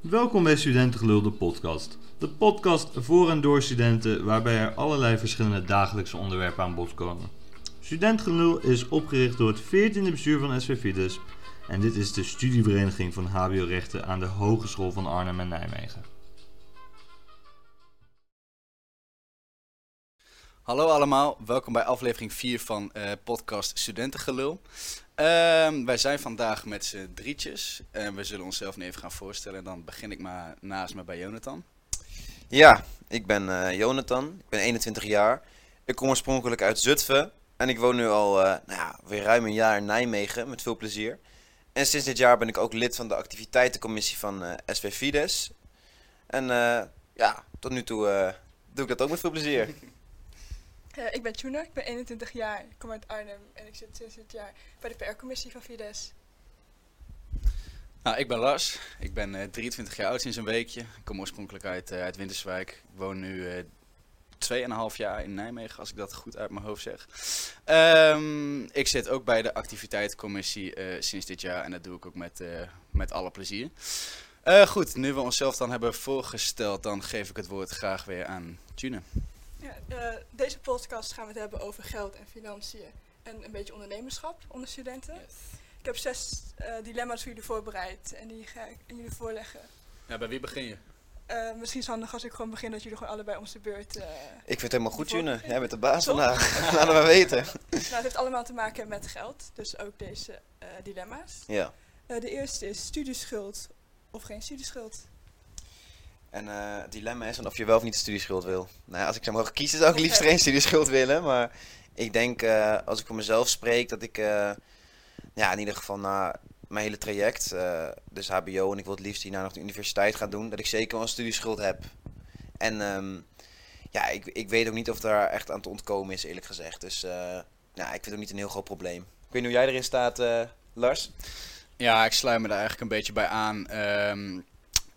Welkom bij Studentengelul, de podcast. De podcast voor en door studenten, waarbij er allerlei verschillende dagelijkse onderwerpen aan bod komen. Studentengelul is opgericht door het 14e bestuur van SV Fides en dit is de studievereniging van HBO-rechten aan de Hogeschool van Arnhem en Nijmegen. Hallo allemaal, welkom bij aflevering 4 van eh, podcast Studentengelul. Ehm, wij zijn vandaag met z'n drietjes en we zullen onszelf nu even gaan voorstellen. Dan begin ik maar naast me bij Jonathan. Ja, ik ben eh, Jonathan. Ik ben 21 jaar. Ik kom oorspronkelijk uit Zutphen. En ik woon nu al eh, nou ja, weer ruim een jaar in Nijmegen, met veel plezier. En sinds dit jaar ben ik ook lid van de activiteitencommissie van SV Fides. En ja, tot nu toe doe ik dat ook met veel plezier. Eh, ik ben Tjuna, ik ben 21 jaar, ik kom uit Arnhem en ik zit sinds dit jaar bij de PR-commissie van Fides. Nou, ik ben Lars. Ik ben eh, 23 jaar oud sinds een weekje. Ik kom oorspronkelijk uit, eh, uit Winterswijk. Ik woon nu eh 2,5 jaar in Nijmegen, als ik dat goed uit mijn hoofd zeg. Ehm, ik zit ook bij de activiteitencommissie eh, sinds dit jaar en dat doe ik ook met, eh, met alle plezier. Eh, goed, nu we onszelf dan hebben voorgesteld, dan geef ik het woord graag weer aan Tune. Eh, deze podcast gaan we het hebben over geld en financiën en een beetje ondernemerschap onder studenten. Ik heb zes eh, dilemma's voor jullie voorbereid en die ga ik aan jullie voorleggen. Ja, bij wie begin je? Eh, misschien is het handig als ik gewoon begin dat jullie gewoon allebei om de beurt... eh, Ik vind het helemaal goed, June. Jij bent de baas vandaag. Laten we weten. nou, het heeft allemaal te maken met geld, dus ook deze eh, dilemma's. Ja. Eh, de eerste is studieschuld of geen studieschuld. En eh, het dilemma is of je wel of niet een studieschuld wil. Nou als ik zou mogen kiezen, zou ik liefst geen studieschuld willen. Maar ik denk, eh, als ik voor mezelf spreek, dat ik eh, ja, in ieder geval na mijn hele traject, dus HBO en ik wil het liefst hierna nog de universiteit gaan doen, dat ik zeker wel een studieschuld heb. En ehm, ja, ik, ik weet ook niet of daar echt aan te ontkomen is, eerlijk gezegd. Dus ja, ik vind het ook niet een heel groot probleem. Ik weet niet hoe jij erin staat, Lars. Ja, ik sluit me daar eigenlijk een beetje bij aan. Ehm,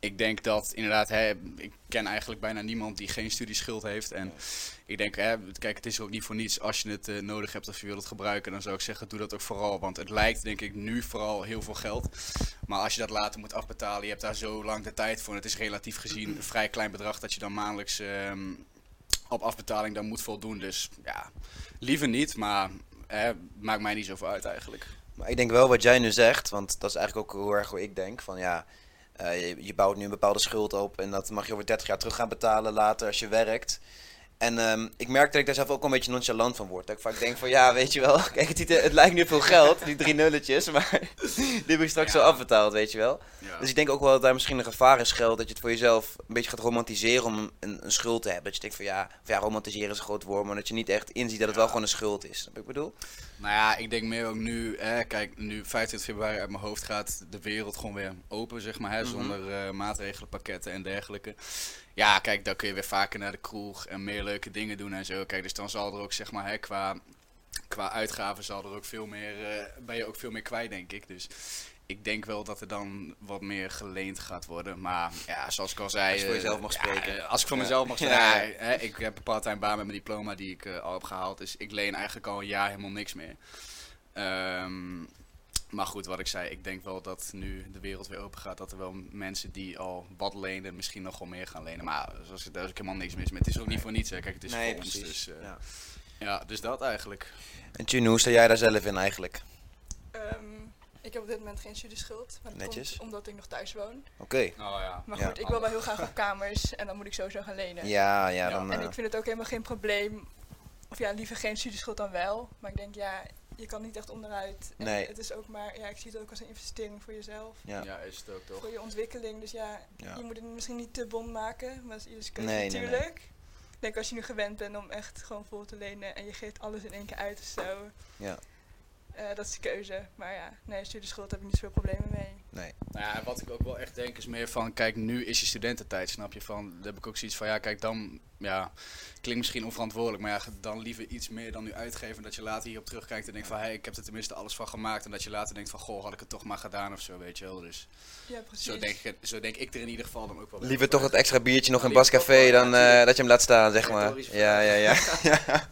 ik denk dat inderdaad, hè, ik ken eigenlijk bijna niemand die geen studieschuld heeft. En ik denk, hè, kijk, het is ook niet voor niets. Als je het eh, nodig hebt of je wilt het gebruiken, dan zou ik zeggen, doe dat ook vooral. Want het lijkt, denk ik, nu vooral heel veel geld. Maar als je dat later moet afbetalen, je hebt daar zo lang de tijd voor. En het is relatief gezien een vrij klein bedrag dat je dan maandelijks ehm, op afbetaling dan moet voldoen. Dus ja, liever niet, maar hè, maakt mij niet zoveel uit eigenlijk. Maar ik denk wel wat jij nu zegt, want dat is eigenlijk ook heel erg hoe ik denk. Van ja, eh, je, je bouwt nu een bepaalde schuld op en dat mag je over 30 jaar terug gaan betalen later als je werkt. En ehm, ik merk dat ik daar zelf ook een beetje nonchalant van word. Dat ik vaak denk van ja, weet je wel, kijk het, het lijkt nu veel geld, die drie nulletjes, maar die heb ik straks Ja. zo afbetaald, weet je wel. Ja. Dus ik denk ook wel dat daar misschien een gevaar is geldt dat je het voor jezelf een beetje gaat romantiseren om een, een schuld te hebben. Dat je denkt van ja, ja, romantiseren is een groot woord, maar dat je niet echt inziet dat het wel gewoon een schuld is. Snap ik bedoel? Nou ja, ik denk meer ook nu, hè, kijk, nu 25 februari uit mijn hoofd gaat de wereld gewoon weer open, zeg maar, hè, Mhm. zonder eh, maatregelen, pakketten en dergelijke. Ja, kijk, dan kun je weer vaker naar de kroeg en meer leuke dingen doen en zo. Kijk, dus dan zal er ook, zeg maar, hè, qua, qua uitgaven zal er ook veel meer, eh, ben je ook veel meer kwijt, denk ik. Dus ik denk wel dat er dan wat meer geleend gaat worden. Maar ja, zoals ik al zei... Als je voor eh, jezelf mag ja, spreken. eh, als ik voor Ja. mezelf mag Ja, spreken. ja. hè, ik heb een part-time baan met mijn diploma die ik al heb gehaald. Dus ik leen eigenlijk al een jaar helemaal niks meer. Ehm, maar goed, wat ik zei, ik denk wel dat nu de wereld weer open gaat, dat er wel mensen die al wat lenen, misschien nog wel meer gaan lenen. Maar zoals, daar is ook helemaal niks mis mee. Het is ook niet voor niets, hè. Kijk, het is nee, voor ons. precies. Dus, eh, ja. ja, dus dat eigenlijk. En Tune, hoe sta jij daar zelf in eigenlijk? Ehm, ik heb op dit moment geen studieschuld, maar dat Netjes. komt omdat ik nog thuis woon. Oké. Oh ja. Maar Ja. goed, ik wil wel heel graag op kamers en dan moet ik sowieso gaan lenen. Ja, ja, Ja. dan... En eh, ik vind het ook helemaal geen probleem. Of ja, liever geen studieschuld dan wel. Maar ik denk, ja, je kan niet echt onderuit. En Nee. Het is ook maar, ja, ik zie het ook als een investering voor jezelf. ja. Ja, is het ook toch. Voor je ontwikkeling. Dus ja, Ja. je moet het misschien niet te bond maken. Maar dat is ieders keuze Nee, nee, nee. natuurlijk. Ik denk als je nu gewend bent om echt gewoon vol te lenen en je geeft alles in één keer uit of zo. Ja. eh, dat is de keuze. Maar ja, nee, studieschuld heb ik niet zoveel problemen mee. Nee. Nou ja, wat ik ook wel echt denk is meer van, kijk, nu is je studententijd, snap je? Van, dan heb ik ook zoiets van, ja, kijk, dan, ja, klinkt misschien onverantwoordelijk, maar ja, dan liever iets meer dan nu uitgeven, dat je later hierop terugkijkt en denkt van, hé, hey, ik heb er tenminste alles van gemaakt, en dat je later denkt van, goh, had ik het toch maar gedaan of zo, weet je wel. Dus Ja, precies. zo denk, ik, zo denk ik er in ieder geval dan ook wel bij Liever toch dat extra biertje nog in Bascafé dan ja, eh, dat je hem laat staan, zeg maar. Ja, ja, ja. ja.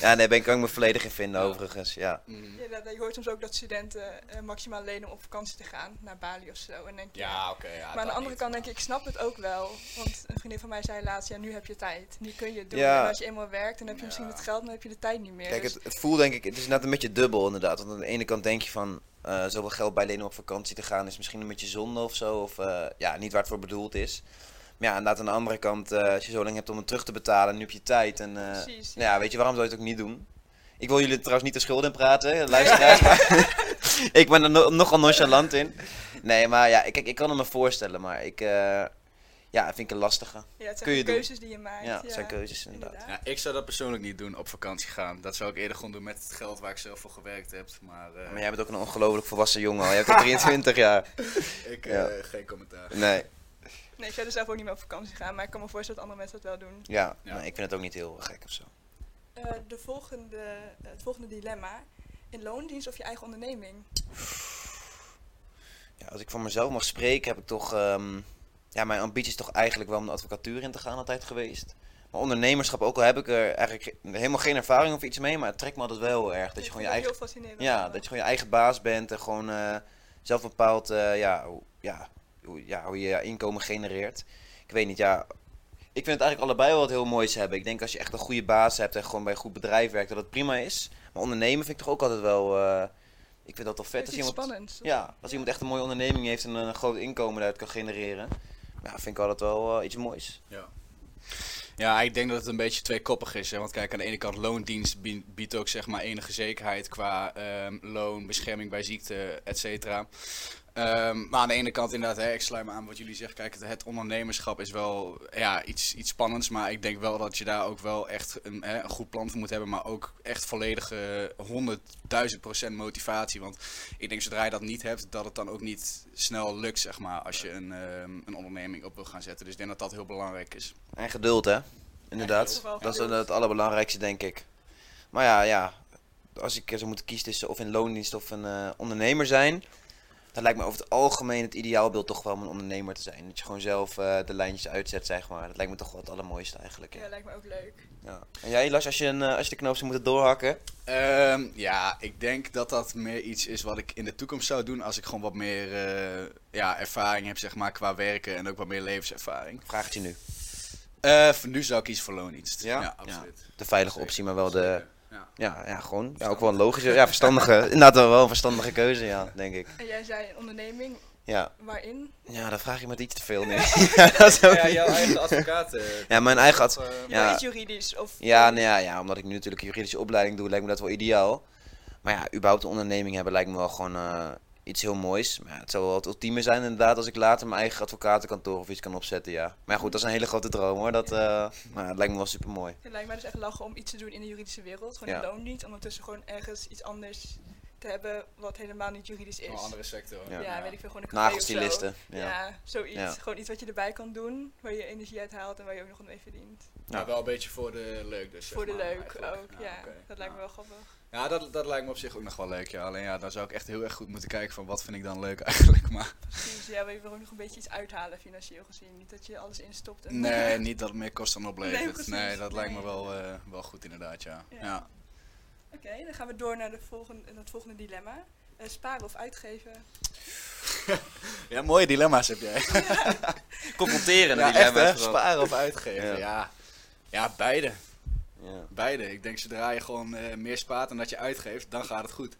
Ja, nee, ben ik ook me volledig in vinden, Ja. overigens. Ja. Mhm. Ja, dat, je hoort soms ook dat studenten eh, maximaal lenen om op vakantie te gaan naar Bali of zo. En denk je, Ja, oké. ja, maar aan de andere niet. kant denk ik, ik snap het ook wel. Want een vriendin van mij zei laatst, ja, nu heb je tijd. Nu kun je het doen. Ja. En als je eenmaal werkt, dan heb je misschien Ja. het geld, maar dan heb je de tijd niet meer. Kijk, Dus- het, het voelt denk ik, het is net een beetje dubbel inderdaad. Want aan de ene kant denk je van, eh, zoveel geld bijlenen om op vakantie te gaan is misschien een beetje zonde of zo. Of eh, ja, niet waar het voor bedoeld is. Maar ja, inderdaad aan de andere kant, eh, als je zo lang hebt om het terug te betalen, nu heb je tijd. En Precies, nou ja, weet je, waarom zou je het ook niet doen? Ik wil jullie trouwens niet de schuld in praten, luisteraars. maar ik ben er no- nogal nonchalant in. Nee, maar ja, kijk, ik kan het me voorstellen, maar ik, ja, vind ik een lastige. ja, het zijn kun je gewoon doen. keuzes die je maakt. Ja, het zijn keuzes inderdaad. Ja, ik zou dat persoonlijk niet doen, op vakantie gaan. Dat zou ik eerder gewoon doen met het geld waar ik zelf voor gewerkt heb. Maar, eh, Maar jij bent ook een ongelooflijk volwassen jongen hebt al 23 jaar. ik, Ja. eh, geen commentaar. Nee, Nee, ik zou er zelf ook niet meer op vakantie gaan, maar ik kan me voorstellen dat andere mensen dat wel doen. ja, Ja. Nee, ik vind het ook niet heel gek of zo. Eh, de volgende, het volgende dilemma. In loondienst of je eigen onderneming? Ja, als ik voor mezelf mag spreken, heb ik toch. ehm, ja, mijn ambitie is toch eigenlijk wel om de advocatuur in te gaan, altijd geweest. Maar ondernemerschap, ook al heb ik er eigenlijk ge- helemaal geen ervaring of iets mee, maar het trekt me altijd wel heel erg. Dat je gewoon je eigen. Ja, dat je gewoon je eigen baas bent en gewoon eh, zelf bepaalt eh, ja, hoe, ja, hoe, ja, hoe je je inkomen genereert. Ik weet niet, ja. Ik vind het eigenlijk allebei wel wat heel moois hebben. Ik denk als je echt een goede baas hebt en gewoon bij een goed bedrijf werkt, dat het prima is. Maar ondernemen vind ik toch ook altijd wel. eh, ik vind dat toch vet als iemand. spannends. Ja, als iemand echt een mooie onderneming heeft en een groot inkomen daaruit kan genereren. Ja, vind ik altijd wel eh, iets moois. Ja. Ja, ik denk dat het een beetje tweekoppig is. Hè? Want kijk, aan de ene kant loondienst bie- biedt ook zeg maar enige zekerheid qua ehm, loon, bescherming bij ziekte, et cetera. Ehm, maar aan de ene kant inderdaad, hè, ik sluit me aan wat jullie zeggen. Kijk, het, het ondernemerschap is wel ja, iets, iets spannends. Maar ik denk wel dat je daar ook wel echt een, hè, een goed plan voor moet hebben. Maar ook echt volledige 100.000 procent motivatie. Want ik denk zodra je dat niet hebt, dat het dan ook niet snel lukt, zeg maar. Als je een, ehm, een onderneming op wil gaan zetten. Dus ik denk dat dat heel belangrijk is. En geduld, hè? Inderdaad. Dat is het allerbelangrijkste, denk ik. Maar ja, ja. Als ik zou moeten kiezen tussen of in loondienst of een eh, ondernemer zijn. Dan lijkt me over het algemeen het ideaalbeeld toch wel om een ondernemer te zijn. Dat je gewoon zelf eh, de lijntjes uitzet, zeg maar. Dat lijkt me toch wel het allermooiste eigenlijk. Ja, Ja. lijkt me ook leuk. Ja. En jij, Lars, als je, een, eh, als je de knoop zou moeten doorhakken? Ehm, ja, ik denk dat dat meer iets is wat ik in de toekomst zou doen als ik gewoon wat meer eh, ja, ervaring heb, zeg maar, qua werken en ook wat meer levenservaring. Vraag het je nu. Eh, voor nu zou ik kiezen voor loondienst. Ja? Ja, absoluut. De veilige optie, maar wel de... Ja. Ja, ja, gewoon. Ja, ook wel een logische, ja, verstandige. inderdaad wel, wel een verstandige keuze, ja, denk ik. En jij zei een onderneming, Ja, waarin? ja dan vraag je me iets te veel nu. ja, dat is ook Ja, jouw eigen advocaat. eh, Ja, mijn eigen of, ad- eh, Ja. juridisch of... Ja, nou ja, ja, omdat ik nu natuurlijk een juridische opleiding doe, lijkt me dat wel ideaal. Maar ja, überhaupt een onderneming hebben lijkt me wel gewoon eh, iets heel moois. Maar ja, het zou wel het ultieme zijn inderdaad als ik later mijn eigen advocatenkantoor of iets kan opzetten, ja. Maar ja, goed, dat is een hele grote droom hoor. Dat, eh, maar het lijkt me wel super mooi. Het lijkt mij dus echt lachen om iets te doen in de juridische wereld. Gewoon Ja. in loondienst. Ondertussen gewoon ergens iets anders te hebben wat helemaal niet juridisch is. Een andere sector. Ja. Ja, weet ik veel, gewoon een. Nagelstilisten. Ja. Ja. zoiets. Ja. Gewoon iets wat je erbij kan doen, waar je energie uit haalt en waar je ook nog wat mee verdient. Maar wel een beetje voor de leuk dus. Voor de maar, leuk eigenlijk. ook, ja. Dat lijkt me wel grappig. Ja, dat, dat lijkt me op zich ook nog wel leuk. Ja. Alleen ja, dan zou ik echt heel erg goed moeten kijken van wat vind ik dan leuk eigenlijk. Maar Precies, ja, maar je wil ook nog een beetje iets uithalen financieel gezien. Niet dat je alles instopt. En nee, niet dat het meer kosten Nee, oplevert. Nee, dat lijkt me wel, eh, wel goed inderdaad, ja. Ja. ja. Oké, dan gaan we door naar, de volgende, naar het volgende dilemma. Eh, sparen of uitgeven? Ja, mooie dilemma's heb jij. Confronteren Ja, echt. Sparen of uitgeven. Ja. Ja. ja. beide. Ja. Beide. Ik denk zodra je gewoon eh, meer spaart dan dat je uitgeeft, dan gaat het goed.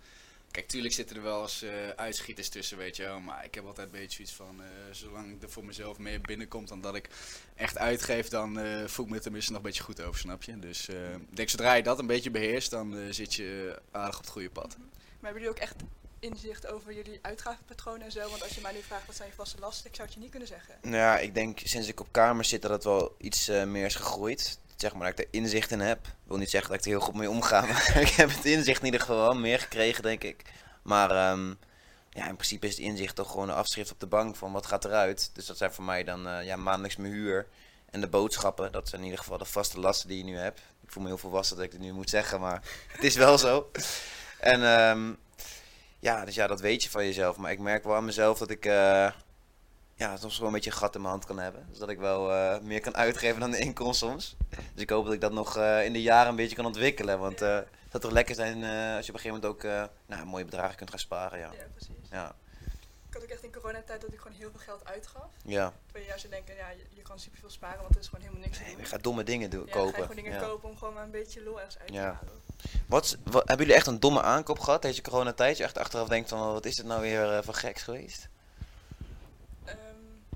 Kijk, tuurlijk zitten er wel eens eh, uitschieters tussen, weet je wel. Maar ik heb altijd een beetje iets van, eh, zolang er voor mezelf meer binnenkomt dan dat ik echt uitgeef, dan eh, voel ik me er tenminste nog een beetje goed over, snap je? Dus eh, ik denk zodra je dat een beetje beheerst, dan eh, zit je aardig op het goede pad. Maar hebben jullie ook echt inzicht over jullie uitgavenpatronen en zo? Want als je mij nu vraagt wat zijn je vaste lasten, ik zou het je niet kunnen zeggen. Nou ja, ik denk sinds ik op kamer zit dat het wel iets meer is gegroeid. Zeg maar dat ik er inzicht in heb. Ik wil niet zeggen dat ik er heel goed mee omga, maar ik heb het inzicht in ieder geval meer gekregen, denk ik. Maar ehm, ja, in principe is het inzicht toch gewoon een afschrift op de bank van wat gaat eruit. Dus dat zijn voor mij dan eh, ja, maandelijks mijn huur en de boodschappen. Dat zijn in ieder geval de vaste lasten die je nu hebt. Ik voel me heel volwassen dat ik het nu moet zeggen, maar het is wel zo. En ehm, ja, dus ja, dat weet je van jezelf. Maar ik merk wel aan mezelf dat ik eh, ja, soms gewoon een beetje een gat in mijn hand kan hebben. Dus dat ik wel eh, meer kan uitgeven dan de inkomst soms. Dus ik hoop dat ik dat nog eh, in de jaren een beetje kan ontwikkelen. Want eh, het zou toch lekker zijn als je op een gegeven moment ook nou, mooie bedragen kunt gaan sparen. Ja. Ja, precies. Ja. Ik had ook echt in coronatijd dat ik gewoon heel veel geld uitgaf. Ja. Terwijl je juist denken, ja, je, je kan superveel sparen, want er is gewoon helemaal niks te Nee, doen. je gaat domme dingen doen, ja, dan ga je kopen. gewoon dingen Ja. kopen om gewoon maar een beetje lol ergens uit te Ja. halen. Wat, wat, hebben jullie echt een domme aankoop gehad deze coronatijd? Je echt achteraf denkt van, wat is dit nou weer van geks geweest?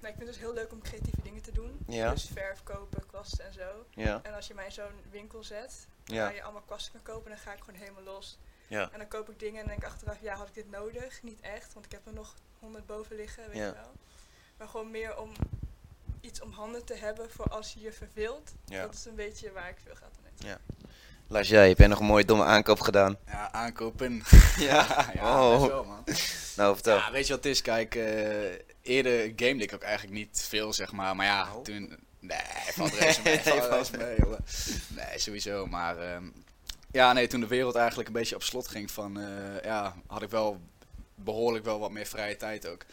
Ik vind het dus heel leuk om creatieve dingen te doen. Ja. Dus verf kopen, kwasten en zo. Ja, En als je mij in zo'n winkel zet, ja, waar je allemaal kwasten kan kopen, dan ga ik gewoon helemaal los. ja. En dan koop ik dingen en denk ik achteraf, ja, had ik dit nodig? Niet echt, want ik heb er nog honderd boven liggen, weet Ja. je wel. Maar gewoon meer om iets om handen te hebben voor als je je verveelt. Ja. Dat is een beetje waar ik veel geld aan heb. Lars, jij, heb jij nog een mooie domme aankoop gedaan? Ja, aankopen. Ja? ja, Oh. wel, man. Nou, vertel. Ja, weet je wat het is? Kijk, eh, eerder game ik ook eigenlijk niet veel, zeg maar. Maar ja, Oh. toen... Nee, valt reuze mee. Nee, valt mee, jongen. Nee, sowieso. Maar ehm, ja, nee, toen de wereld eigenlijk een beetje op slot ging van... eh, ja, had ik wel behoorlijk wel wat meer vrije tijd ook.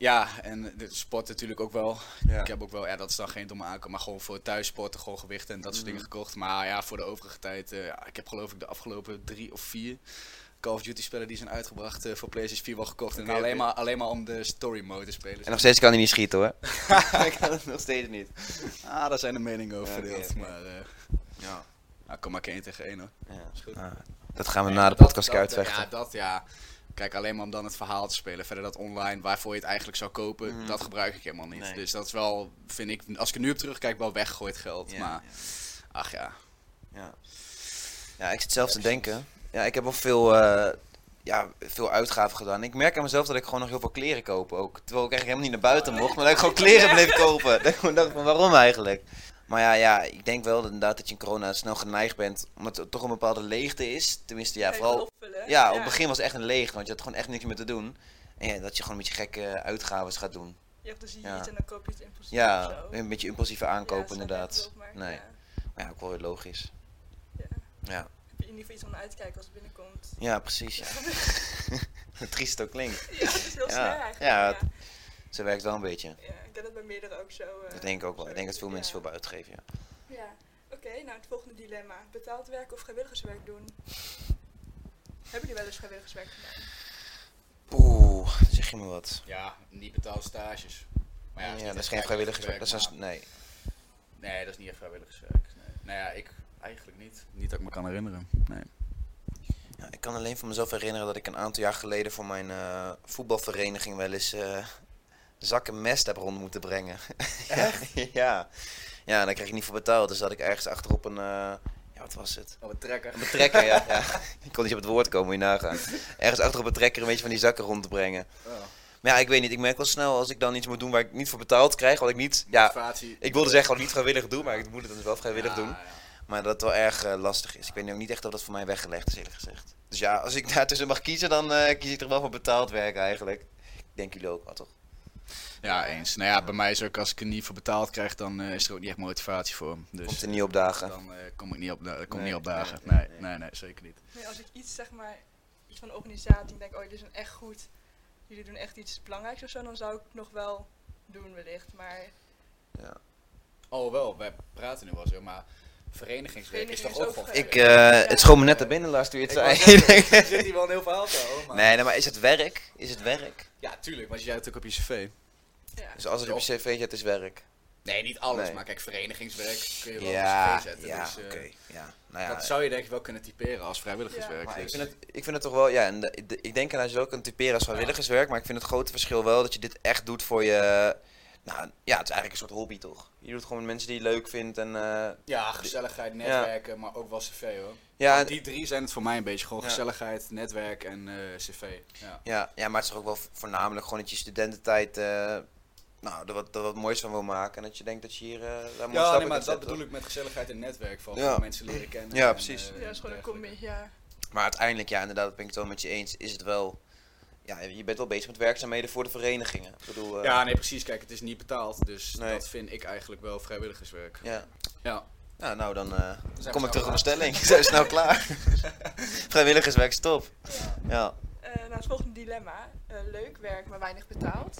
Ja, en de sport natuurlijk ook wel. Ja. Ik heb ook wel, ja, dat is dan geen domme aankoop, maar gewoon voor thuissporten, gewoon gewichten en dat soort Mhm. dingen gekocht. Maar ja, voor de overige tijd, eh, ja, ik heb geloof ik de afgelopen drie of vier Call of Duty spellen die zijn uitgebracht eh, voor PlayStation 4 wel gekocht. En alleen, maar, alleen maar om de story mode te spelen. En nog steeds kan hij niet schieten hoor. ik kan het nog steeds niet. Ah, daar zijn de meningen over Ja, verdeeld. Maar eh Ja. nou, kom maar één tegen één hoor. ja. goed. Nou, dat gaan we na de podcast dat- uitvechten. Ja, dat ja. Kijk, alleen maar om dan het verhaal te spelen. Verder dat online, waarvoor je het eigenlijk zou kopen, Mhm. dat gebruik ik helemaal niet. Nee. Dus dat is wel, vind ik, als ik er nu op terugkijk, wel weggegooid geld. Ja, maar, ach ja. Ja. ja, ik zit zelf te denken. Ja, ik heb wel veel, eh, ja, veel uitgaven gedaan. Ik merk aan mezelf dat ik gewoon nog heel veel kleren koop ook. Terwijl ik eigenlijk helemaal niet naar buiten mocht, maar dat ik gewoon kleren bleef kopen. Dat ik gewoon dacht van waarom eigenlijk? Maar ja, ja, ik denk wel dat inderdaad dat je in corona snel geneigd bent, omdat er toch een bepaalde leegte is. Tenminste, ja, vooral... Ja, op het begin was het echt een leegte, want je had gewoon echt niks meer te doen. En ja, dat je gewoon een beetje gekke uitgaven gaat doen. Je hebt dus Ja. iets en dan koop je het impulsief Ja, een beetje impulsieve Ja, aankopen inderdaad. je maar Nee. Ja. Maar ja, ook wel weer logisch. Ja. Ja, Heb je in ieder geval iets om naar uit te kijken als het binnenkomt. ja precies. Ja. Triest het ook klinkt. Ja, dat is heel Ja. snel eigenlijk. Ja, Zo werkt wel een beetje. Ja, ik denk dat bij meerdere ook zo. eh, Dat denk ik ook wel. Ik denk dat veel mensen Ja. veel buiten geven, ja. Ja, oké, nou het volgende dilemma. Betaald werk of vrijwilligerswerk doen? Hebben jullie wel eens vrijwilligerswerk gedaan? Oeh, zeg je me wat. Ja, niet betaalde stages. Maar Ja, dat is geen vrijwilligerswerk. Dat is nee. Nee, dat is niet echt vrijwilligerswerk. Nee. Nou ja, ik eigenlijk niet. Niet dat ik me kan herinneren. Nee. Ja, ik kan alleen van mezelf herinneren dat ik een aantal jaar geleden voor mijn eh, voetbalvereniging wel eens eh, zakken mest heb rond moeten brengen. Echt? ja. Ja, en daar kreeg ik niet voor betaald. Dus zat ik ergens achterop een, eh, ja wat was het? Oh, wat trekker. Een betrekker, ja. ja. Ik kon niet op het woord komen, moet je nagaan. Ergens achter op een trekker een beetje van die zakken rond te brengen. Oh. Maar ja, ik weet niet. Ik merk wel snel als ik dan iets moet doen waar ik niet voor betaald krijg. Wat ik niet, ja, ik wilde zeggen gewoon niet vrijwillig doen, maar ik moet het dan dus wel vrijwillig Ja, doen. ja. Maar dat het wel erg eh, lastig is. Ik weet nu ook niet echt of dat voor mij weggelegd is, eerlijk gezegd. Dus ja, als ik daartussen mag kiezen, dan eh, kies ik er wel voor betaald werk eigenlijk. Ik denk jullie ook wel, toch? Ja, eens. Nou ja, bij mij is ook als ik er niet voor betaald krijg, dan eh, is er ook niet echt motivatie voor. Dus Komt er niet op dagen. dan eh, kom ik niet op, da- kom Nee, niet op dagen. nee, Nee, nee, nee, nee, zeker niet. Nee, als ik iets zeg maar, iets van de organisatie, denk oh, dit is een echt goed, jullie doen echt iets belangrijks of zo, dan zou ik het nog wel doen wellicht. Maar Oh wel, wij praten nu wel zo, maar verenigingswerk is toch ook gewoon... Ik, eh, Ja. het schoon me net er binnen, toen je het zei. er zit hier wel een heel verhaal te houden, maar... nee, nee, maar is het werk? Is het werk? Ja, tuurlijk, maar je het ook op je cv. ja. Dus als het op je cv zet, is werk. Nee, niet alles, Nee. maar kijk, verenigingswerk kun je wel Ja, op je cv zetten. ja, dus, eh, oké. Ja, nou ja. Dat zou je denk ik wel kunnen typeren als vrijwilligerswerk. Maar ik dus- vind, het, ik vind het toch wel, ja, en de- de- ik denk dat je het wel kunt typeren als vrijwilligerswerk, maar ik vind het grote verschil wel dat je dit echt doet voor je, nou ja, het is eigenlijk een soort hobby toch? Je doet het gewoon met mensen die je leuk vindt en eh, Ja, gezelligheid, netwerken, maar ook wel cv hoor. ja, Want die drie zijn het voor mij een beetje. Gewoon Ja. gezelligheid, netwerk en eh, cv. Ja. ja, ja, maar het is toch ook wel voornamelijk gewoon dat je studententijd, eh, nou, er wat, er wat moois van wil maken en dat je denkt dat je hier, eh daar Ja, nee, maar dat zetten, bedoel ik met gezelligheid en netwerk. Van mensen leren kennen. Ja, en, precies. ja, dat is gewoon een combi, ja. Maar uiteindelijk, ja, inderdaad, dat ben ik het wel met je eens, is het wel, ja, je bent wel bezig met werkzaamheden voor de verenigingen. Ik bedoel, eh, Ja, nee, precies. Kijk, het is niet betaald. Dus Nee. dat vind ik eigenlijk wel vrijwilligerswerk. ja. Ja. Ja, nou dan eh, kom ik terug op mijn klaar. stelling. Zijn snel klaar? Vrijwilligerswerk, stop. Ja. Eh, nou, het volgende dilemma. Eh, leuk werk, maar weinig betaald.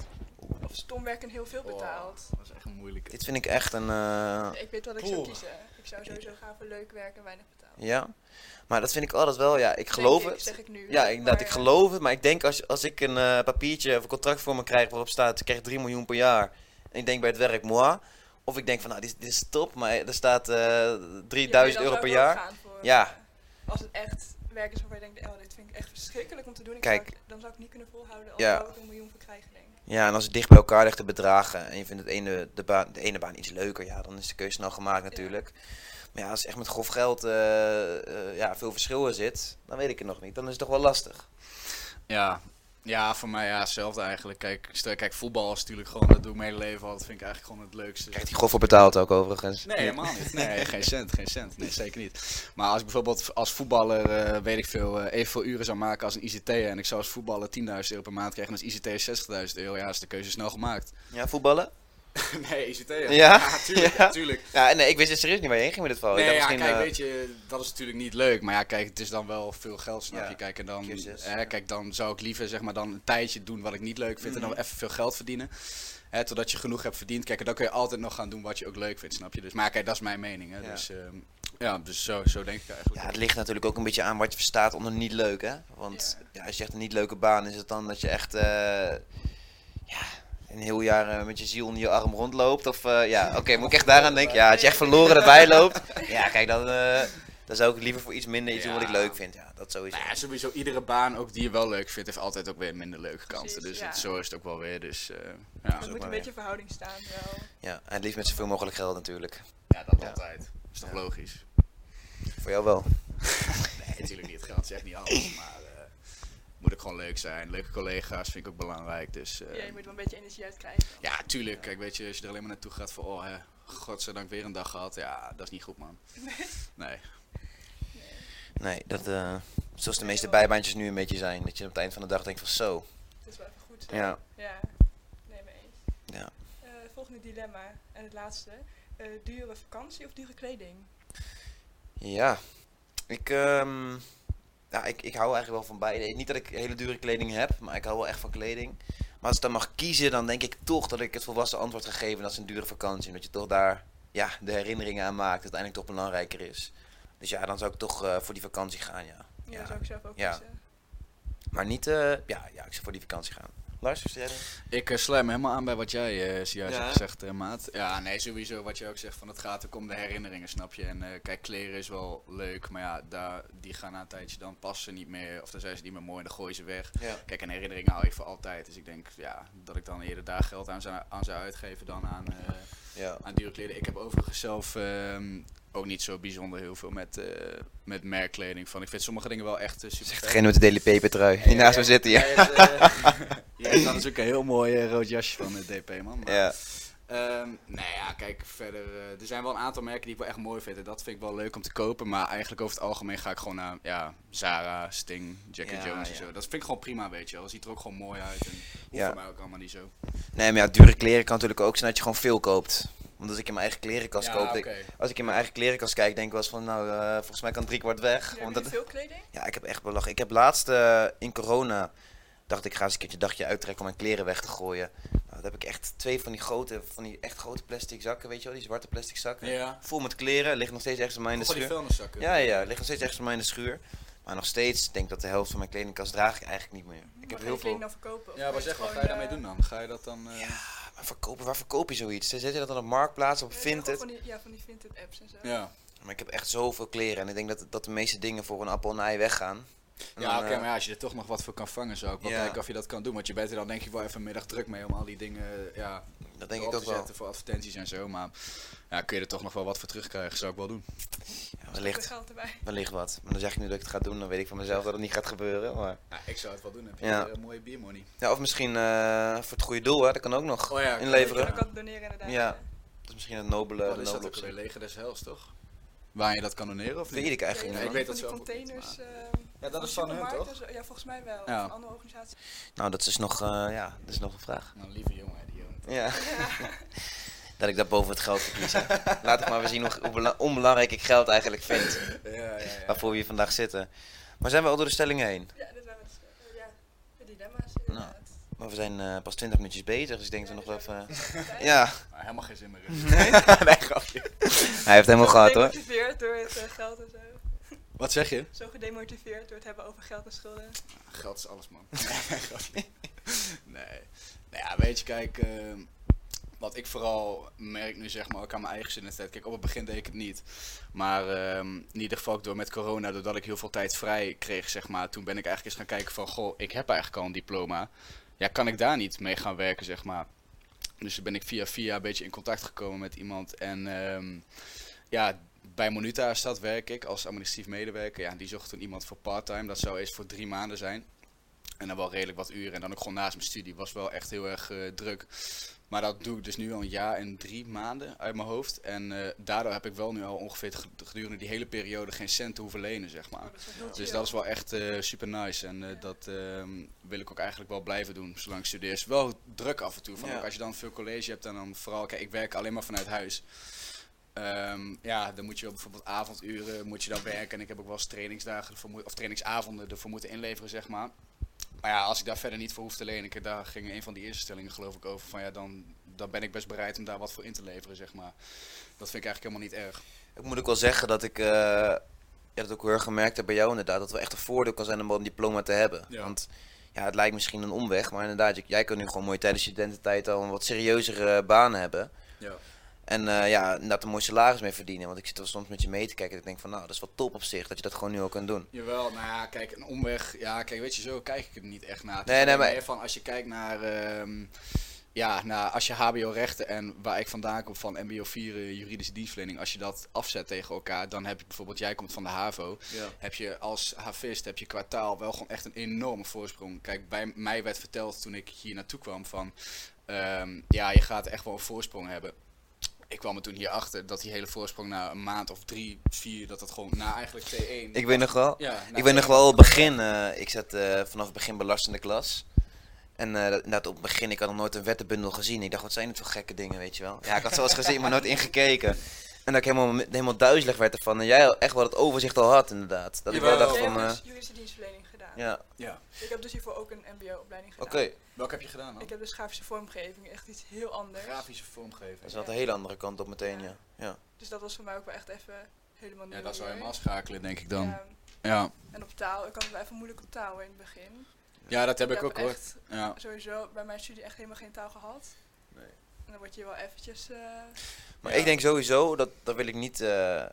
Of stom werken heel veel betaald. Oh, dat is echt een moeilijke. Dit vind ik echt een... eh, Ik weet wat ik zou kiezen. Ik zou sowieso gaan voor leuk werken en weinig betaald. Ja. Maar dat vind ik altijd wel, ja, ik geloof ik, het. zeg ik nu. Ja, inderdaad, Maar, ik eh, geloof het. Maar ik denk als, als ik een eh, papiertje of een contract voor me krijg waarop staat, ik krijg 3 miljoen per jaar. En ik denk bij het werk, moi. Of ik denk van, nou, dit, dit is top, maar er staat eh ja, 3000 dan euro per jaar. voor, Ja. eh, Als het echt werk is waarvan je denkt, oh, dit vind ik echt verschrikkelijk om te doen. Ik Kijk. zou dan zou ik niet kunnen volhouden als Ja. ik een miljoen voor krijgen, denk ik. Ja, en als het dicht bij elkaar ligt de bedragen en je vindt het ene, de, baan, de ene baan iets leuker, ja, dan is de keuze snel gemaakt natuurlijk. Maar ja, als echt met grof geld eh, eh, ja, veel verschil in zit, dan weet ik het nog niet. Dan is het toch wel lastig. Ja. ja, voor mij ja, hetzelfde eigenlijk. Kijk, stel, kijk, voetbal is natuurlijk gewoon, dat doe ik mijn hele leven al. Dat vind ik eigenlijk gewoon het leukste. Krijgt hij grof voor betaald ook overigens. Nee, helemaal niet. Nee, geen cent, geen cent. Nee, zeker niet. Maar als ik bijvoorbeeld als voetballer, eh, weet ik veel, eh, evenveel uren zou maken als een ICT'er en ik zou als voetballer 10.000 euro per maand krijgen en als ICT'er 60.000 euro, ja, is de keuze snel gemaakt. Ja, voetballen? nee, ICT'er. Ja? tuurlijk, Ja. tuurlijk. Ja, nee, ik wist serieus niet waar je heen ging met dit verhaal. Nee, ja, misschien, kijk, eh, weet je, dat is natuurlijk niet leuk. Maar ja, kijk, het is dan wel veel geld, snap je. Kijk, en dan, hè, kijk, dan zou ik liever zeg maar dan een tijdje doen wat ik niet leuk vind en dan Mhm. even veel geld verdienen. Hè, totdat je genoeg hebt verdiend. Kijk, en dan kun je altijd nog gaan doen wat je ook leuk vindt, snap je. Dus, maar kijk, dat is mijn mening. Hè. Ja. Dus, ehm, ja, dus zo, zo denk ik eigenlijk. Ja, het ligt natuurlijk ook een beetje aan wat je verstaat onder niet leuk, hè? Want ja. als je echt een niet leuke baan is het dan dat je echt eh, ja, een heel jaar eh, met je ziel in je arm rondloopt? Of eh, ja, oké, moet ik echt daaraan denken? Ja, als je echt verloren erbij loopt, ja, kijk, dan, eh, dan zou ik liever voor iets minder iets doen wat ik leuk vind. Ja, dat sowieso. Nou ja, sowieso iedere baan, ook die je wel leuk vindt, heeft altijd ook weer minder leuke kanten. Precies, Dus ja. het, zo is het ook wel weer. Dus eh, ja. Dat ook moet een weer. beetje in verhouding staan wel. Ja, en het liefst met zoveel mogelijk geld natuurlijk. ja, dat Ja. altijd. Is toch Ja. logisch? Voor jou wel. Nee, natuurlijk niet. Geld zegt niet alles, maar moet ook gewoon leuk zijn. Leuke collega's vind ik ook belangrijk. Dus eh, Ja, je moet wel een beetje energie uitkrijgen. ja, tuurlijk. Kijk, weet je, als je er alleen maar naartoe gaat voor, oh hè, godzijdank weer een dag gehad. Ja, dat is niet goed, man. Nee. Nee, dat, eh, zoals de meeste bijbaantjes nu een beetje zijn. Dat je op het eind van de dag denkt van zo. Het is wel even goed. Ja. Ja, nee, mee eens. Ja. Eh, volgende dilemma en het laatste. Eh, dure vakantie of dure kleding? Ja, ik, ehm, ja, ik, ik hou eigenlijk wel van beide. Niet dat ik hele dure kleding heb, maar ik hou wel echt van kleding. Maar als ik dan mag kiezen, dan denk ik toch dat ik het volwassen antwoord ga geven. Dat is een dure vakantie. Omdat je toch daar ja, de herinneringen aan maakt. Dat uiteindelijk toch belangrijker is. Dus ja, dan zou ik toch eh, voor die vakantie gaan, ja. Ja, Ja. zou ik zelf ook Ja. kiezen. Maar niet, eh, ja, ja, ik zou voor die vakantie gaan. Zeg jij? Ik eh, sluit me helemaal aan bij wat jij eh zojuist Ja, hebt gezegd, maat. Ja, nee, sowieso wat je ook zegt van het gaat ook om de herinneringen, snap je. En eh, kijk, kleren is wel leuk, maar ja, daar, die gaan na een tijdje dan passen niet meer. Of dan zijn ze niet meer mooi en dan gooi je ze weg. Ja. Kijk, en herinneringen hou je voor altijd. Dus ik denk ja, dat ik dan eerder daar geld aan zou, aan zou uitgeven dan aan, eh, Ja. aan dure kleding. Ik heb overigens zelf ehm, ook niet zo bijzonder heel veel met, eh, met merkkleding. Van. Ik vind sommige dingen wel echt uh, super vet. Degene met de Daily Paper trui. Die naast me zitten, ja. Jij hebt, dus ook een heel mooi eh, rood jasje van de DP, man. Maar, Ja. Ehm, nou ja, kijk, verder. eh, er zijn wel een aantal merken die ik wel echt mooi vind. En dat vind ik wel leuk om te kopen. Maar eigenlijk over het algemeen ga ik gewoon naar ja, Zara, Sting, Jackie Ja, Jones en ja. zo. Dat vind ik gewoon prima, weet je wel. Ziet er ook gewoon mooi uit. En hoeft Ja. voor mij ook allemaal niet zo. Nee, maar ja, dure kleren kan natuurlijk ook zijn dat je gewoon veel koopt. Want als ik in mijn eigen klerenkast ja, koop, als ik in mijn eigen klerenkast kijk, denk ik wel eens van, nou, eh, volgens mij kan drie kwart weg. Ja, want heb dat, je veel kleding? ja, ik heb echt belach. Ik heb laatst eh, in corona, dacht ik ga eens een keertje een dagje uittrekken om mijn kleren weg te gooien. Nou, dat heb ik echt twee van die grote, van die echt grote plastic zakken, weet je wel, die zwarte plastic zakken. Ja. Vol met kleren, liggen nog steeds ergens bij mij in de Voor die schuur. vuilniszakken. Ja, ja, liggen nog steeds ergens bij mij in de schuur. Maar nog steeds, denk ik dat de helft van mijn kledingkast draag ik eigenlijk niet meer. Ik Maar heb heel veel... kleding dan verkopen? Ja, maar zeg, wat ga je daarmee eh, doen dan? Ga je dat dan... eh, Ja, maar verkopen, waar verkoop je zoiets? Zet je dat dan op Marktplaats, op gewoon Vinted? Van die, ja, van die Vinted apps en zo. ja. Maar ik heb echt zoveel kleren en ik denk dat, dat de meeste dingen voor een appel en ei weggaan. Ja, oké, eh, maar ja, als je er toch nog wat voor kan vangen, zou ik wel kijken of je dat kan doen. Want je bent er dan denk ik wel even een middag druk mee om al die dingen eh, ja, dat denk ik ook te wel. zetten voor advertenties en zo. Maar ja, kun je er toch nog wel wat voor terugkrijgen, zou ik wel doen. Ja, Er wellicht, wellicht wat. Maar dan zeg ik nu dat ik het ga doen, dan weet ik van mezelf dat het niet gaat gebeuren. Maar... Ja, ik zou het wel doen, heb je Ja. een mooie biermoney. Ja, of misschien eh, voor het goede doel, hè? dat kan ook nog Oh ja, inleveren. Je kan ook doneren inderdaad. Ja. Dat is misschien het nobele, Wat is dat nobele ook weer, leger des hels, toch? Waar je dat kan doneren of niet? Weet ik eigenlijk Ja, niet. ik weet dat zelf ook niet, containers. maar- ehm, Ja, dat is van hun, toch? Ja, volgens mij wel. Ja. Een andere organisatie. Nou, dat is nog, eh, ja, dat is nog een vraag. Nou, lieve jongen, die jongen. Ja. dat ik dat boven het geld verkies. hè. Laat ik maar weer zien hoe, hoe bela- onbelangrijk ik geld eigenlijk vind. Ja, ja, ja. Waarvoor we hier vandaag zitten. Maar zijn we al door de stellingen heen? Ja, dit zijn we dus, eh, ja, de dilemma's Nou. inderdaad. Maar we zijn eh, pas 20 minuutjes bezig, dus ik denk dat we nog wel even... Ja, Maar helemaal geen zin meer in. nee, nee, grapje. hij heeft helemaal gehad hoor. Door het geld en zo. Wat zeg je? Zo gedemotiveerd door het hebben over geld en schulden. Geld is alles, man. Nee. Nou ja, weet je, kijk, ehm, wat ik vooral merk nu, zeg maar, ook aan mijn eigen studententijd. Kijk, op het begin deed ik het niet. Maar ehm, in ieder geval ook door met corona, doordat ik heel veel tijd vrij kreeg, zeg maar. Toen ben ik eigenlijk eens gaan kijken van, goh, ik heb eigenlijk al een diploma. Ja, kan ik daar niet mee gaan werken, zeg maar. Dus toen ben ik via via een beetje in contact gekomen met iemand. En ehm, ja, bij Monuta stad werk ik als administratief medewerker. Ja, die zocht toen iemand voor parttime. Dat zou eens voor drie maanden zijn. En dan wel redelijk wat uren. En dan ook gewoon naast mijn studie. Was wel echt heel erg eh, druk. Maar dat doe ik dus nu al een jaar en drie maanden uit mijn hoofd. En eh, daardoor heb ik wel nu al ongeveer ged- gedurende die hele periode geen cent te hoeven lenen, zeg maar. Dat heel Dus dat is wel echt eh, super nice. En dat ehm, wil ik ook eigenlijk wel blijven doen, zolang ik studeer. is wel druk af en toe. Van Ja. ook als je dan veel college hebt en dan vooral, kijk, ik werk alleen maar vanuit huis. Ehm, ja, dan moet je bijvoorbeeld avonduren moet je dan werken. En ik heb ook wel eens trainingsdagen ervoor of trainingsavonden ervoor moeten inleveren, zeg maar. Maar ja, als ik daar verder niet voor hoef te lenen, ik, daar ging een van die eerste stellingen geloof ik over. Van ja, dan, dan ben ik best bereid om daar wat voor in te leveren, zeg maar. Dat vind ik eigenlijk helemaal niet erg. Ik moet ook wel zeggen dat ik eh, ja, dat ook heel erg gemerkt heb bij jou inderdaad. Dat wel echt een voordeel kan zijn om een diploma te hebben. Ja. Want ja, het lijkt misschien een omweg. Maar inderdaad, jij kan nu gewoon mooi tijdens je studententijd al een wat serieuzere baan hebben. Ja. En eh, ja, inderdaad een mooi salaris mee verdienen. Want ik zit er soms met je mee te kijken en ik denk van nou, dat is wel top op zich. Dat je dat gewoon nu al kan doen. Jawel, nou ja, kijk, een omweg. Ja, kijk, weet je, zo kijk ik er niet echt naar. Het Nee, nee, maar- van als je kijkt naar. ehm, ja, nou, als je HBO-rechten en waar ik vandaan kom van MBO 4 eh, juridische dienstverlening, als je dat afzet tegen elkaar, dan heb je bijvoorbeeld, jij komt van de HAVO, Ja. heb je als havist, heb je kwartaal wel gewoon echt een enorme voorsprong. Kijk, bij mij werd verteld toen ik hier naartoe kwam van, ehm, ja, je gaat echt wel een voorsprong hebben. Ik kwam er toen hier achter dat die hele voorsprong na een maand of drie, vier, dat dat gewoon na eigenlijk T1. Ik weet nog wel. ja, Ik weet nog T1 wel op het begin, eh, ik zat eh, vanaf het begin belastende klas. En eh, dat- inderdaad, op het begin, ik had nog nooit een wettenbundel gezien. Ik dacht, wat zijn dit voor gekke dingen, weet je wel. Ja, ik had ze wel eens gezien, maar nooit ingekeken. En dat ik helemaal, helemaal duizelig werd ervan. En jij echt wel het overzicht al had, inderdaad. Dat ik wel dacht van, hebt ja, Ja. Ik heb dus hiervoor ook een mbo-opleiding oké. gedaan. Welke heb je gedaan dan? Ik heb dus grafische vormgeving, echt iets heel anders. Grafische vormgeving. Dat is wel een hele andere kant op meteen, ja. ja. Dus dat was voor mij ook wel echt even helemaal nieuw. Ja, dat zou helemaal schakelen, denk ik dan. Ja, Ja, en op taal, ik had het wel even moeilijk op taal in het begin. ja dat heb ik ook hoor. echt Ja. sowieso bij mijn studie echt helemaal geen taal gehad. Nee. En dan word je wel eventjes... eh, Maar Ja. ik denk sowieso, dat, dat wil ik niet, eh,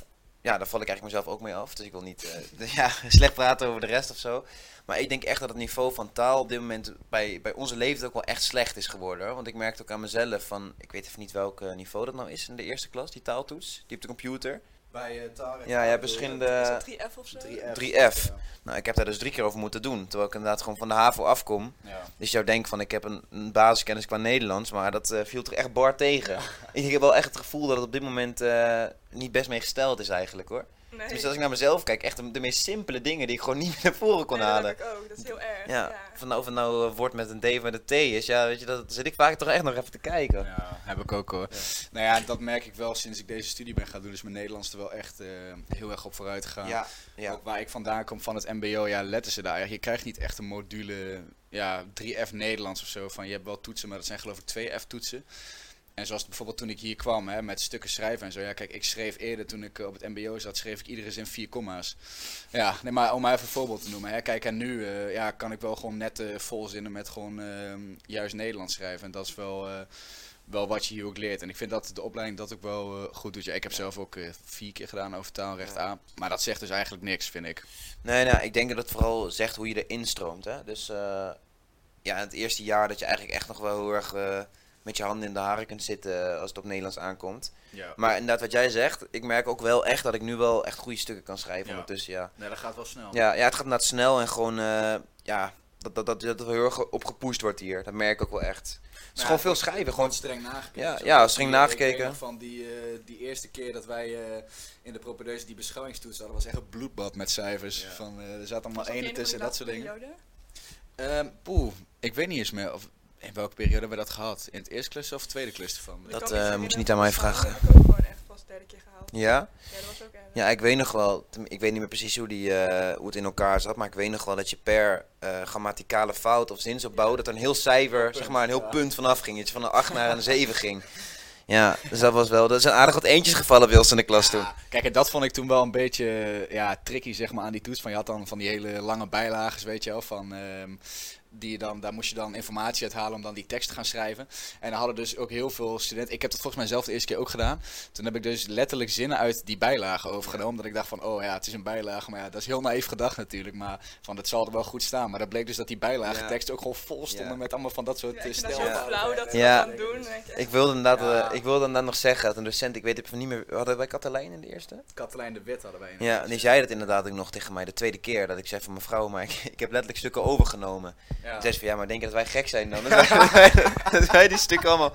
ja, daar val ik eigenlijk mezelf ook mee af. Dus ik wil niet eh, ja, slecht praten over de rest of zo. Maar ik denk echt dat het niveau van taal op dit moment bij, bij onze leeftijd ook wel echt slecht is geworden. Want ik merkte ook aan mezelf van, ik weet even niet welk eh, niveau dat nou is in de eerste klas, die taaltoets, die op de computer. Bij uh, Tarek. Ja, je hebt verschillende... is dat 3F of zo? 3F. Nou, ik heb daar dus drie keer over moeten doen, terwijl ik inderdaad gewoon van de HAVO afkom. Ja. Dus je zou denken van, ik heb een, een basiskennis qua Nederlands, maar dat eh, viel er echt bar tegen. Ik heb wel echt het gevoel dat het op dit moment eh, niet best mee gesteld is eigenlijk hoor. Nee. Dus als ik naar mezelf kijk, echt de, de meest simpele dingen die ik gewoon niet meer naar voren kon Nee, halen. Dat heb ik ook, dat is heel erg. Ja, Ja. van nou, of het nou eh, wordt met een D of met een T is, ja, weet je, dat zit ik vaak toch echt nog even te kijken. Ja, heb ik ook hoor. Ja. Nou ja, dat merk ik wel sinds ik deze studie ben gaan doen. Is mijn Nederlands er wel echt eh, heel erg op vooruit gegaan. Ja, ja. Ook waar ik vandaan kom van het MBO, ja, letten ze daar. Je krijgt niet echt een module, ja, 3F Nederlands of zo. Van je hebt wel toetsen, maar dat zijn geloof ik 2F toetsen. En zoals bijvoorbeeld toen ik hier kwam hè, met stukken schrijven en zo. Ja, kijk, ik schreef eerder toen ik eh, op het MBO zat, schreef ik iedere zin vier komma's. Ja, nee, maar om maar even een voorbeeld te noemen. Hè. Kijk, en nu eh, ja, kan ik wel gewoon net eh, vol zinnen met gewoon ehm, juist Nederlands schrijven. En dat is wel, wel wat je hier ook leert. En ik vind dat de opleiding dat ook wel goed doet. Ja, ik heb zelf ook vier keer gedaan over taalrecht. A. Maar dat zegt dus eigenlijk niks, vind ik. Nee, nou, ik denk dat het vooral zegt hoe je erin stroomt. Hè? Dus ja, in het eerste jaar dat je eigenlijk echt nog wel heel erg met je handen in de haren kunt zitten als het op Nederlands aankomt. Ja. Maar inderdaad, wat jij zegt, ik merk ook wel echt dat ik nu wel echt goede stukken kan schrijven Ja. ondertussen, ja. Nee, dat gaat wel snel. Ja, ja, het gaat inderdaad snel en gewoon, eh, ja, dat, dat, dat, dat er heel erg op gepusht wordt hier. Dat merk ik ook wel echt. Het is Nou, gewoon veel schrijven, gewoon streng nagekeken. Ja, ja, streng die, eh, nagekeken. Van die, eh, die eerste keer dat wij eh, in de propedeuse die beschouwingstoets hadden, was echt een bloedbad met cijfers. Ja. Van, eh, er zaten allemaal ene tussen en dat soort dingen. Ehm poeh, ik weet niet eens meer of, in welke periode hebben we dat gehad. In het eerste cluster of het tweede cluster van? Ik Dat, eh, moet je niet aan mij vragen. heb ik ook gewoon echt pas pas de derde keer gehaald. Ja? Ja, dat was ook. Ja, ik weet nog wel, ik weet niet meer precies hoe, die, eh, hoe het in elkaar zat, maar ik weet nog wel dat je per eh, grammaticale fout of zinsopbouw, dat er een heel cijfer, zeg maar, een heel ja. punt vanaf ging. Dat je van een 8 naar een 7 ging. Ja, dus dat was wel, er zijn aardig wat eentjes gevallen bij ons in de klas toen. Ja, kijk, en dat vond ik toen wel een beetje ja, tricky zeg maar, aan die toets. Van, je had dan van die hele lange bijlagen, weet je wel. Van, ehm, die je dan, daar moest je dan informatie uit halen om dan die tekst te gaan schrijven. En dan hadden dus ook heel veel studenten... Ik heb dat volgens mij zelf de eerste keer ook gedaan. Toen heb ik dus letterlijk zinnen uit die bijlagen overgenomen. Dat ik dacht van, oh ja, het is een bijlage. Maar ja, dat is heel naïef gedacht natuurlijk. Maar van, dat zal er wel goed staan. Maar dat bleek dus dat die bijlagenteksten ook gewoon vol stonden Ja. met allemaal van dat soort Ja, eh, zo stelfouten. flauw dat ze Ja. dat gaan doen. Dan ik wilde inderdaad, Ja. eh, ik wilde inderdaad nog zeggen dat een docent, ik weet even niet meer, hadden wij Katelijn in de eerste? Katelijn de Wit hadden wij. in de Ja, die zei dat inderdaad ook nog tegen mij de tweede keer, dat ik zei van mevrouw, maar ik, ik heb letterlijk stukken overgenomen. Ja. Ja, maar denk je dat wij gek zijn dan? Dat wij, die stukken allemaal...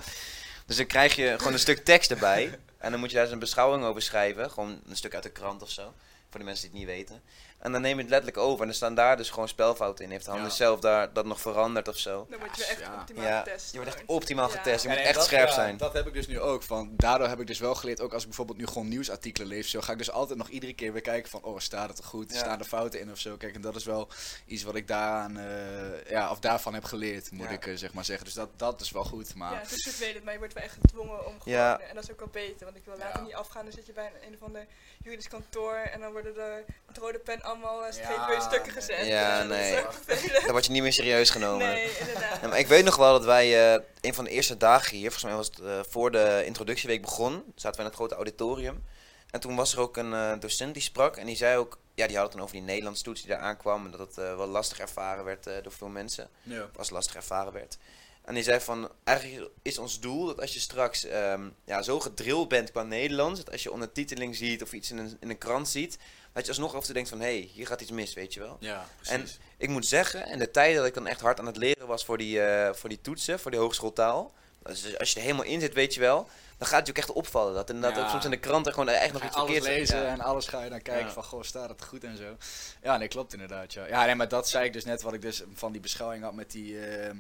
Dus dan krijg je gewoon een stuk tekst erbij. En dan moet je daar eens een beschouwing over schrijven. Gewoon een stuk uit de krant of zo. Voor de mensen die het niet weten. En dan neem je het letterlijk over. En er staan daar dus gewoon spelfouten in. Heeft Hannes Ja. zelf daar dat nog veranderd of zo? Dan word je echt Ja. optimaal Ja, getest. je wordt echt optimaal Ja. getest. Je moet echt dat- scherp ja, zijn. Dat heb ik dus nu ook. Van, daardoor heb ik dus wel geleerd, ook als ik bijvoorbeeld nu gewoon nieuwsartikelen lees, zo ga ik dus altijd nog iedere keer weer kijken van, oh, staat het er goed? Ja. Staan er fouten in of zo? Kijk, en dat is wel iets wat ik daaraan, eh, ja, of daarvan heb geleerd, moet Ja. ik eh, zeg maar zeggen. Dus dat, dat is wel goed, maar... Ja, het is vervelend, maar je wordt wel echt gedwongen om gewoon, Ja. en dat is ook wel beter, want ik wil later Ja. niet afgaan, dan zit je bij een, een of ander juridisch kantoor en dan worden er met rode pen allemaal uh, Ja, streepje stukken gezet. Ja, nee. Dan word je niet meer serieus genomen. Nee, inderdaad. Ja, maar ik weet nog wel dat wij eh, een van de eerste dagen hier, volgens mij was het eh, voor de introductieweek begon, zaten wij in het grote auditorium. En toen was er ook een eh, docent die sprak en die zei ook, ja die had het dan over die Nederlandse toets die daar aankwam en dat het eh, wel lastig ervaren werd eh, door veel mensen. Ja. Als lastig ervaren werd. En die zei van, eigenlijk is ons doel dat als je straks ehm, ja, zo gedrild bent qua Nederlands, dat als je ondertiteling ziet of iets in een, in een krant ziet, dat je alsnog af en toe denkt van, hé, hey, hier gaat iets mis, weet je wel. Ja, precies. Ik moet zeggen, in de tijd dat ik dan echt hard aan het leren was voor die, eh, voor die toetsen, voor die hogeschooltaal. Dus als je er helemaal in zit, weet je wel, dan gaat het je ook echt opvallen. Dat inderdaad Ja. ook soms in de kranten gewoon echt nog iets alles verkeerd lezen Ja. en alles ga je dan kijken Ja. van, goh, staat het goed en zo. Ja, nee, klopt inderdaad, ja. Ja, nee, maar dat zei ik dus net, wat ik dus van die beschouwing had met die, eh,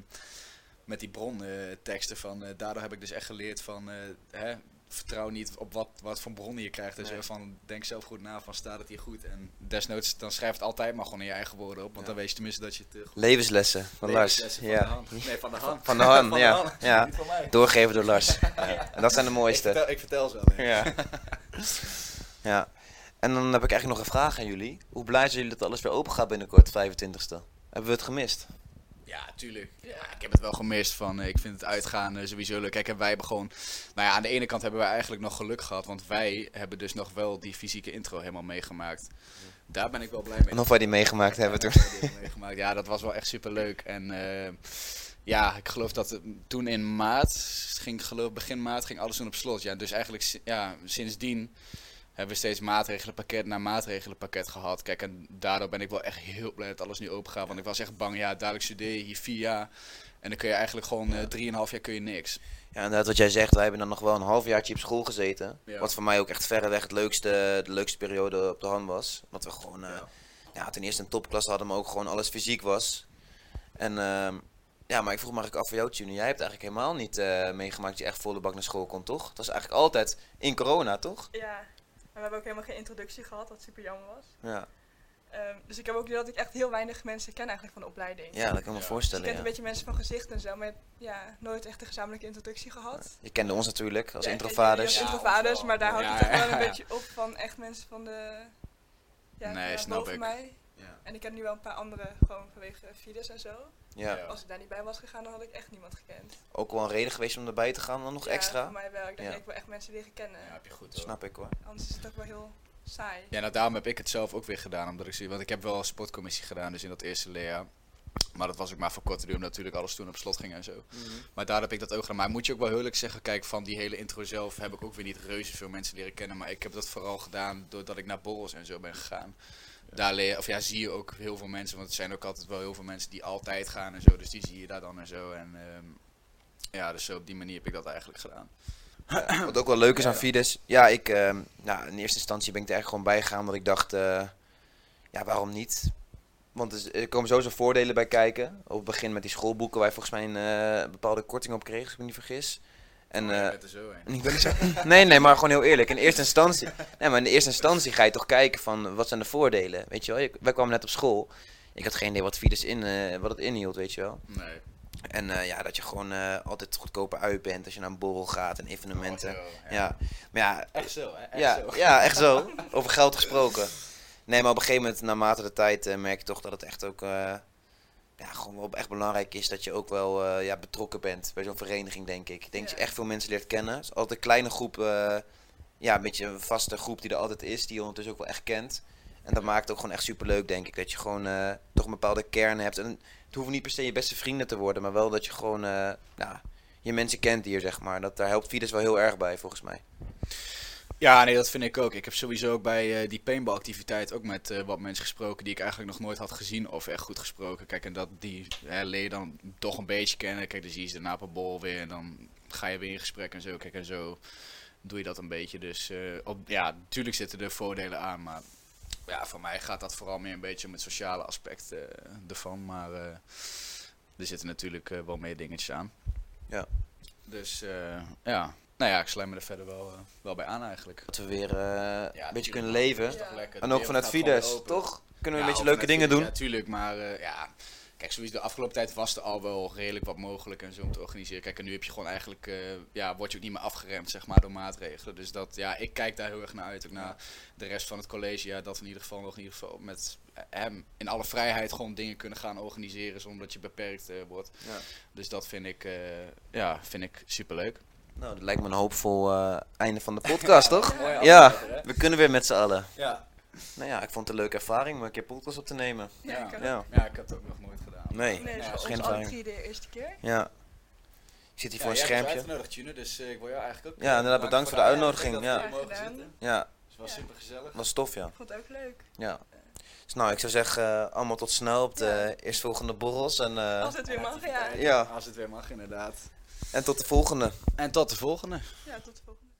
met die bronteksten van, eh, daardoor heb ik dus echt geleerd van, eh, hè, vertrouw niet op wat, wat voor bronnen je krijgt. Dus Nee. eh, van, denk zelf goed na van, staat het hier goed? En desnoods, dan schrijf het altijd maar gewoon in je eigen woorden op, want Ja. dan weet je tenminste dat je het goed Levenslessen van Lars. Van Ja. de hand. Nee, van de hand. Van de hand, Van ja. hand. ja. Doorgeven door Lars. Ja. En dat zijn de Ik mooiste. vertel, ik vertel ze wel. Ja. ja. En dan heb ik eigenlijk nog een vraag aan jullie. Hoe blij zijn jullie dat alles weer open gaat binnenkort, 25e? Hebben we het gemist? Ja, tuurlijk. Ja, ik heb het wel gemist van, eh, ik vind het uitgaan eh, sowieso leuk. Kijk, en wij hebben gewoon, nou ja, aan de ene kant hebben wij eigenlijk nog geluk gehad, want wij hebben dus nog wel die fysieke intro helemaal meegemaakt. Daar ben ik wel blij mee. En of wij die meegemaakt hebben toen. Meegemaakt. Ja, dat was wel echt super leuk. En eh, ja, ik geloof dat toen in maart, ging, geloof begin maart, ging alles toen op slot. Ja, dus eigenlijk ja, sindsdien hebben we steeds maatregelenpakket na maatregelenpakket gehad. Kijk, en daardoor ben ik wel echt heel blij dat alles nu open gaat. Want ik was echt bang, ja, dadelijk studeer je hier vier jaar. En dan kun je eigenlijk gewoon eh, drieënhalf jaar kun je niks. Ja, inderdaad, wat jij zegt, wij hebben dan nog wel een halfjaartje op school gezeten. Ja. Wat voor mij ook echt verreweg het leukste, de leukste periode op de hand was. Omdat we gewoon, eh, Ja. ja. ten eerste een topklas hadden, maar ook gewoon alles fysiek was. En ehm, ja, maar ik vroeg me eigenlijk af voor jou, Tune. Jij hebt eigenlijk helemaal niet eh, meegemaakt dat je echt volle bak naar school kon, toch? Het was eigenlijk altijd in corona, toch? Ja, we hebben ook helemaal geen introductie gehad, wat super jammer was. Ja, Ehm, dus ik heb ook dat ik echt heel weinig mensen ken eigenlijk van de opleiding. ja dat kan ik me Ja. Dus voorstellen. kent Ja. een beetje mensen van gezicht en zo, maar ja, nooit echt een gezamenlijke introductie gehad. Je kende ons natuurlijk als Ja, introvaders. Ja, Ja, introvaders, maar daar houdt ja, het toch wel ja, een beetje op van echt mensen van de... Ja, Nee, van snap boven ik. mij. Ja. En ik ken nu wel een paar andere gewoon vanwege Fides en zo. Ja. Ja. Als ik daar niet bij was gegaan, dan had ik echt niemand gekend. Ook wel een reden geweest om erbij te gaan dan nog Ja, extra. voor mij wel. Ik denk, Ja. ja, ik wil echt mensen leren kennen. Ja, heb je goed hoor. Snap ik hoor. Anders is het ook wel heel saai. Ja, nou daarom heb ik het zelf ook weer gedaan. Omdat ik zie, want ik heb wel een sportcommissie gedaan, dus in dat eerste leerjaar. Maar dat was ook maar voor korte duur, omdat natuurlijk alles toen op slot ging en zo. Maar daar heb ik dat ook gedaan. Maar moet je ook wel heel eerlijk zeggen, kijk, van die hele intro zelf heb ik ook weer niet reuze veel mensen leren kennen. Maar ik heb dat vooral gedaan doordat ik naar borrels en zo ben gegaan. Daar leer, of ja, zie je ook heel veel mensen, want er zijn ook altijd wel heel veel mensen die altijd gaan en zo. Dus die zie je daar dan en zo. En ehm, ja, dus zo op die manier heb ik dat eigenlijk gedaan. Ja, wat ook wel leuk is aan. Fides. Ja, ik, ehm, nou, in eerste instantie ben ik er echt gewoon bij gegaan. Omdat ik dacht, eh, ja, waarom niet? Want er komen sowieso voordelen bij kijken. Op het begin met die schoolboeken waar je volgens mij een eh, bepaalde korting op kreeg, als ik me niet vergis. En, Oh, zo heen. en ik ben zo... Nee, nee, maar gewoon heel eerlijk. In eerste instantie... Nee, maar in de eerste instantie ga je toch kijken van wat zijn de voordelen, weet je wel. Ik- Wij kwamen net op school. Ik had geen idee wat Fides in, eh, wat het inhield, weet je wel. Nee. En eh, ja, dat je gewoon altijd goedkoper uit bent als je naar een borrel gaat en evenementen. Oh, ja. maar ja, Echt zo, hè? Echt ja, zo. ja, echt zo. Over geld gesproken. Nee, maar op een gegeven moment, naarmate de tijd, merk je toch dat het echt ook ja, gewoon wel echt belangrijk is dat je ook wel eh, ja, betrokken bent bij zo'n vereniging, denk ik. Ik denk dat je echt veel mensen leert kennen. Het is altijd een kleine groep, eh, ja, een beetje een vaste groep die er altijd is, die je ondertussen ook wel echt kent. En dat maakt het ook gewoon echt super leuk, denk ik. Dat je gewoon eh, toch een bepaalde kern hebt. En het hoeven niet per se je beste vrienden te worden, maar wel dat je gewoon nou, je mensen kent hier, zeg maar. Dat, daar helpt Fides wel heel erg bij, volgens mij. Ja, nee, dat vind ik ook. Ik heb sowieso ook bij eh, die paintball-activiteit ook met eh, wat mensen gesproken die ik eigenlijk nog nooit had gezien of echt goed gesproken. Kijk, en dat die hè, leer je dan toch een beetje kennen. Kijk, dan zie je ze daarna op een bol weer en dan ga je weer in gesprek en zo. Kijk, en zo doe je dat een beetje. Dus eh, op, ja, natuurlijk zitten er voordelen aan, maar ja, voor mij gaat dat vooral meer een beetje om het sociale aspect ervan. Maar er zitten natuurlijk wel meer dingetjes aan. Ja. Dus ja, nou ja, ik sluit me er verder wel, eh, wel bij aan eigenlijk. Dat we weer eh, een beetje kunnen leven. Lekker. En ook vanuit Fides, toch? Kunnen we een beetje leuke dingen doen? Fides, Ja, tuurlijk, maar eh, ja. Kijk, sowieso de afgelopen tijd was er al wel redelijk wat mogelijk en zo om te organiseren. Kijk, en nu heb je gewoon eigenlijk, ja, word je ook niet meer afgeremd, zeg maar, door maatregelen. Dus dat, ja, ik kijk daar heel erg naar uit. Ook naar de rest van het college, ja, dat we in ieder geval nog in ieder geval met hem in alle vrijheid gewoon dingen kunnen gaan organiseren zonder dat je beperkt wordt. Ja. Dus dat vind ik, eh, ja, vind ik superleuk. Nou, dat lijkt me een hoopvol eh, einde van de podcast, toch? Ja, we kunnen weer met z'n allen. Ja. Nou ja, ik vond het een leuke ervaring om een keer podcast op te nemen. Ja, ik. Ja, Ja, ik heb het ook nog nooit gedaan. nee. Nee, Ja, voor is ons geen ervaring. drie de eerste keer. Ja. Ik zit hier voor een schermpje. uitgenodigd, June, dus eh, ik wil jou eigenlijk ook... Ja, inderdaad, eh, bedankt voor de uitnodiging, dat ja. hier mogen Gedaan. zitten. Ja, Het was super gezellig. was tof, ja. Ik vond het ook leuk. ja. Dus nou, ik zou zeggen, eh, allemaal tot snel op de Ja. eerstvolgende borrels. En, eh, Als het weer mag, ja. ja, Als het weer mag, inderdaad. En tot de volgende. En tot de volgende. Ja, tot de volgende.